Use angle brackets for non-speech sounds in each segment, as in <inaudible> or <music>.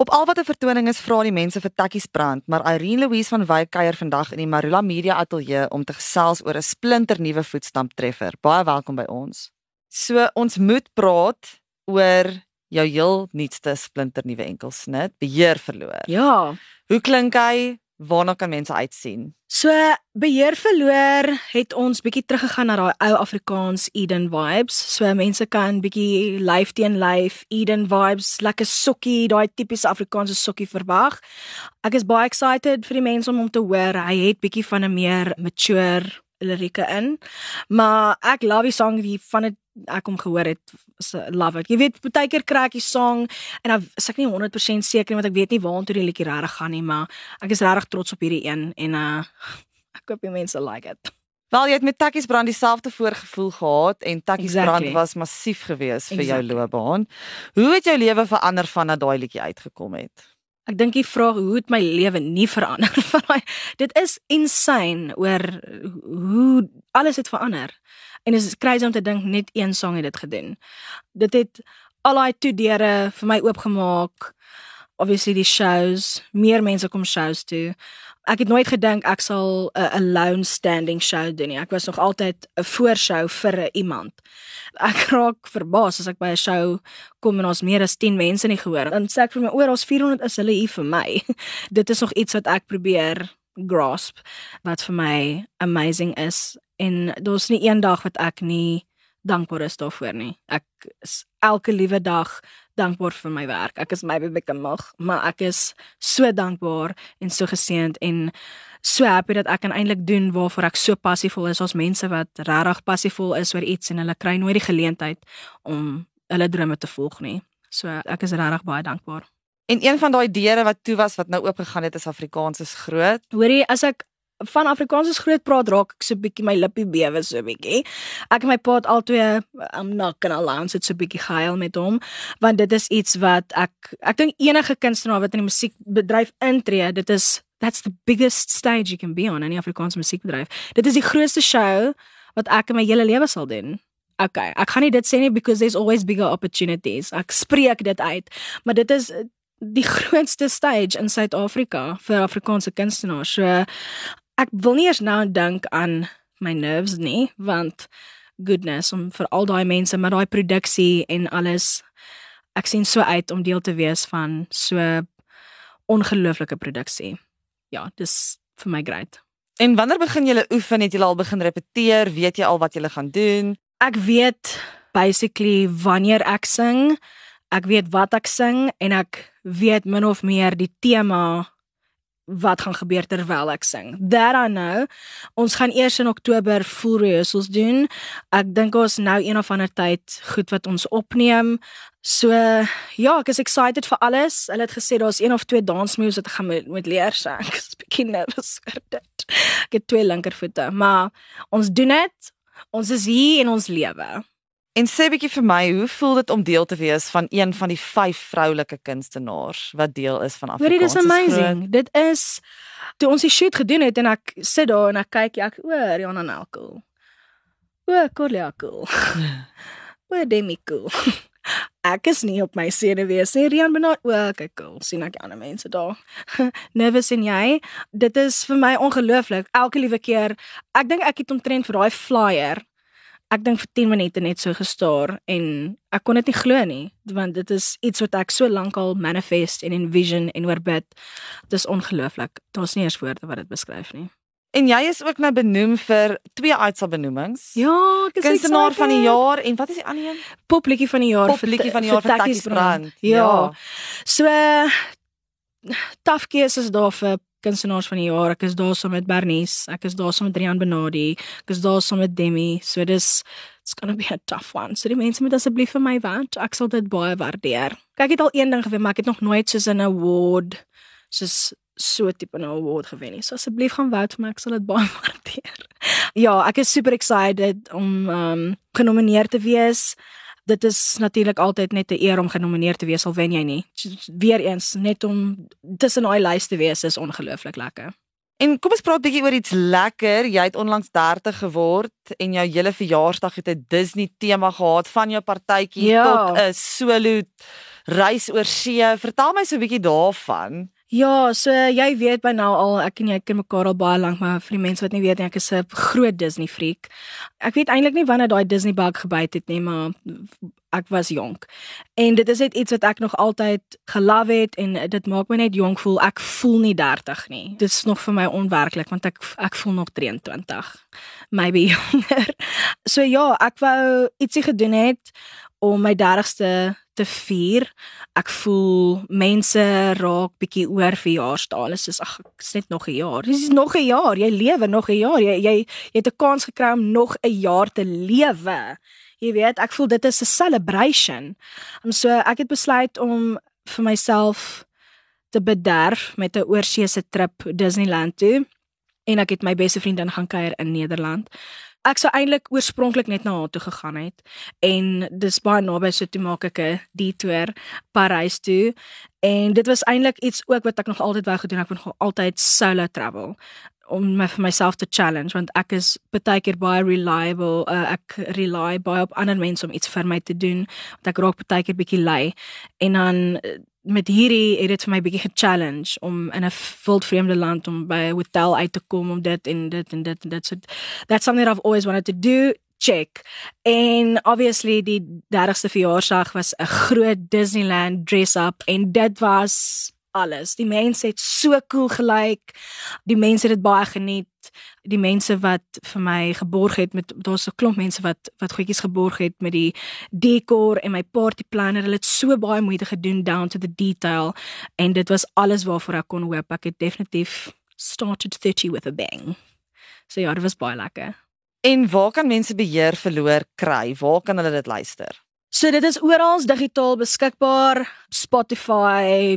Op al wat 'n vertoning is, vra die mense vir Takkies brand, maar Irene Louise van Wyk kuier vandag in die Marula Media Ateljee om te gesels oor 'n splinternuwe voetstamptreffer. Baie welkom by ons. So ons moet praat oor jou heel nuutste splinternuwe enkelsnit, Beheer verloor. Ja. Hoe klink hy? Waarna kan mense uitsien? So beheer verloor het ons bietjie teruggegaan na daai ou Afrikaans Eden vibes. So mense kan bietjie lyf teen lyf Eden vibes, lekker sokkie, daai tipiese Afrikaanse sokkie verwag. Ek is baie excited vir die mense om hom te hoor. Hy het bietjie van 'n meer mature lirieke in. Maar ek love die song wie van dit ek hom gehoor het. So, love it. Jy weet, baie keer kry ek die song en dan is ek nie 100% seker want ek weet nie waartoe die liedjie regtig gaan nie, maar ek is regtig trots op hierdie een en uh ek hoop die mense like it. Wel, jy het met Takkies brand dieselfde voorgevoel gehad en Takkies Exactly. brand was massief geweest vir jou Exactly. loopbaan. Hoe het jou lewe verander vandat daai liedjie uitgekom het? Ek dink die vraag hoe het my lewe nie verander <laughs> van daai dit is insane oor hoe alles het verander. En dit is crazy om te dink net een song het dit gedoen. Dit het al daai toe deure vir my oopgemaak. Obviously die shows, meer mense kom shows toe. Ek het nooit gedink ek sal 'n alone standing show doen nie. Ek was nog altyd 'n voorshow vir iemand. Ek <laughs> raak verbaas as ek by 'n show kom en ons meer as 10 mense nie gehoor. Dan sê ek vir my oor ons 400 is hulle hier vir my. <laughs> Dit is nog iets wat ek probeer grasp wat vir my amazing is en daar's nie een dag wat ek nie dankbaar is daarvoor nie. Ek is elke liewe dag dankbaar vir my werk. Ek is maybe bietjie mag, maar ek is so dankbaar en so geseënd en so happy dat ek kan eintlik doen waarvoor ek so passievol is. Ons mense wat regtig passievol is oor iets en hulle kry nooit die geleentheid om hulle drome te volg nie. So ek is regtig baie dankbaar. En een van daai deure wat toe was wat nou oopgegaan het is Afrikaans is groot. Hoorie, as ek van Afrikaans is groot praat raak ek so bietjie my lippie bewe so bietjie. Ek en my pa het albei not gonna lie, ons het so bietjie gehuil met hom want dit is iets wat ek ek dink enige kunstenaar wat in die musiekbedryf intree, dit is that's the biggest stage you can be on in die Afrikaanse musiekbedryf. Dit is die grootste show wat ek in my hele lewe sal doen. Okay, ek gaan nie dit sê nie because there's always bigger opportunities. Ek spreek dit uit, maar dit is die <laughs> grootste stage in Suid-Afrika vir Afrikaanse kunstenaars. So ek wil nie eers nou dink aan my nerves nie, want goodness om vir al daai mense met daai produksie en alles ek sien so uit om deel te wees van so ongelooflike produksie. Ja, dis vir my great. En wanneer begin julle oefen? Het julle al begin repeteer? Weet jy al wat julle gaan doen? Ek weet basically wanneer ek sing, ek weet wat ek sing en ek weet min of meer die tema wat gaan gebeur terwyl ek sing. That I know. Ons gaan eers in Oktober full rehearsals doen. Ek dink ons nou een of ander tyd goed wat ons opneem. So ja, ek is excited vir alles. Hulle het gesê daar's een of twee dance moves wat ek gaan moet, moet leer, so ek is bietjie nervus oor dit. Ek het twee linkervoete, maar ons doen dit. Ons is hier in ons lewe. En sê bietjie vir my, hoe voel dit om deel te wees van een van die vyf vroulike kunstenaars wat deel is van Hoorie, Afrikaans? dis amazing. Dit is toe ons die shoot gedoen het en ek sit daar en ek kyk ek o, Rihanna Nelkel. O, Corlia cool. <laughs> o, Demi cool. <laughs> Ek is nie op my senuwees nie. Rian Bernard, o, okay, cool. sien ek ander mense daar. <laughs> Nervous en jy? Dit is vir my ongelooflik. Elke liewe keer, ek dink ek het omtrent vir daai flyer ek dink vir 10 minute net so gestaar en ek kon dit nie glo nie want dit is iets wat ek so lank al manifest en envision en oorbid. Dit is ongelooflik. Daar's nie eens woorde wat dit beskryf nie. En jy is ook nou benoem vir twee Aitsa benoemings. Ja, ek is Kunstenaar van die jaar en wat is die ander een? Popliedjie van die jaar Popliedjie van die jaar vir Takkies Brand. Ja. So taaf keuse is daar vir kunstenaars van die jaar. Ek is daar saam met Bernice, ek is daar saam met Rian Benadi, ek is daar saam met Demi. So dis it's going to be a tough one. So die mense moet asseblief vir my want. Ek sal dit baie waardeer. Kyk, ek het al een ding gewen, maar ek het nog nooit soos 'n award soos so tipe 'n award gewen nie. So asseblief gaan vote vir my, ek sal dit baie <laughs> waardeer. Ja, ek is super excited om um genomineer te wees. Dit is natuurlik altyd net 'n eer om genomineer te wees al wen jy nie. Weereens net om tussen daai lys te wees is ongelooflik lekker. En kom ons praat bietjie oor iets lekker. Jy het onlangs 30 geword en jou hele verjaarsdag het 'n Disney tema gehad van jou partytjie Ja. tot 'n solo reis oor see. Vertel my so 'n bietjie daarvan. Ja, so jy weet by nou al ek en jy ken mekaar al baie lank, maar vir die mense wat nie weet nie, ek is 'n groot Disney freak. Ek weet eintlik nie wanneer daai Disney bug gebyt het nie, maar ek was jonk. En dit is net iets wat ek nog altyd gelove het en dit maak my net jonk voel. Ek voel nie 30 nie. Dit is nog vir my onwerklik want ek ek voel nog 23. Maybe <laughs> jonger. So ja, ek wou ietsie gedoen het om my 30ste te vier. Ek voel mense raak bietjie oor verjaarsdae. Hulle sê ag, is net nog 'n jaar. Dis nog 'n jaar. Jy lewe nog 'n jaar. Jy jy jy het 'n kans gekry om nog 'n jaar te lewe. Jy weet, ek voel dit is 'n celebration. En so ek het besluit om vir myself te bederf met 'n oorseese trip Disneyland toe en ek het my beste vriendin gaan kuier in Nederland. Ek sou eintlik oorspronklik net na haar toe gegaan het en dis baie naby so toe maak ek 'n detour Parys toe en dit was eintlik iets ook wat ek nog altyd wou gedoen ek wou nog altyd solo travel om my vir myself te challenge want ek is baie keer baie reliable uh, ek rely baie op ander mense om iets vir my te doen want ek raak baie keer bietjie lui en dan met hierdie het dit vir my bietjie ge-challenge om in 'n wildvreemde land om by 'n hotel uit te kom om dit en dit en dit en dit. So that's something that I've always wanted to do check. En obviously die 30ste verjaarsdag was 'n groot Disneyland dress up en dit was alles. Die mense het so cool gelyk. Die mense het dit baie geniet. Die mense wat vir my geborg het met daar's 'n klomp mense wat wat goedjies geborg het met die dekor en my party planner. Hulle het so baie moeite gedoen down to the detail en dit was alles waarvoor ek kon hoop. Ek het definitief started 30 with a bang. So ja, dit was baie lekker. En waar kan mense beheer verloor kry? Waar kan hulle dit luister? So dit is oral digitaal beskikbaar. Spotify,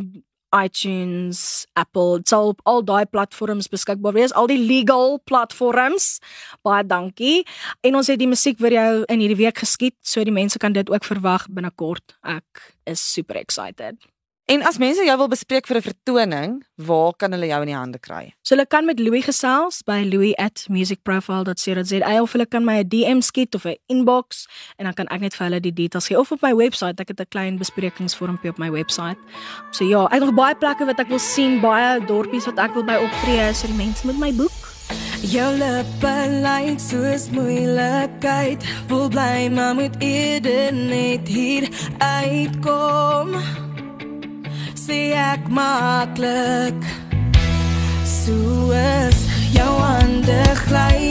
iTunes, Apple, dit sal op al daai platforms beskikbaar wees, al die legal platforms. Baie dankie. En ons het die musiek vir jou in hierdie week geskiet, so die mense kan dit ook verwag binnekort. Ek is super excited. En as mense jou wil bespreek vir 'n vertoning, waar kan hulle jou in die hande kry? So hulle kan met Louis gesels by louis@musicprofile.co.za of hulle kan my 'n DM skiet of 'n inbox en dan kan ek net vir hulle die details gee of op my webwerf, ek het 'n klein besprekingsvormpie op my webwerf. So ja, ek het nog baie plekke wat ek wil sien, baie dorpies wat ek wil by optree, so die mense moet my boek. Jou lippe lyk soos moeilikheid, wil bly maar moet eerder net hier uitkom sê ek maklik soos jou hande gly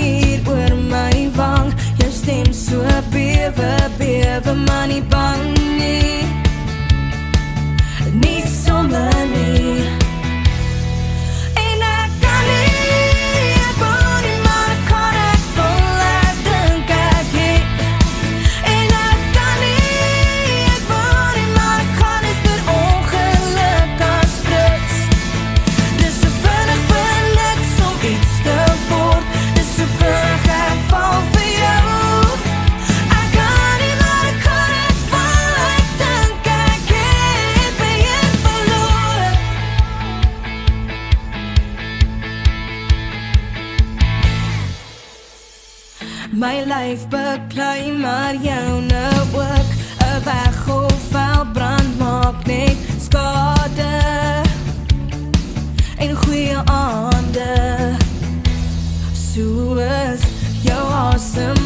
oor my my lyf beklei maar jou nou ook 'n weg of vel brand maak net skade. En goeie aande soos jou asem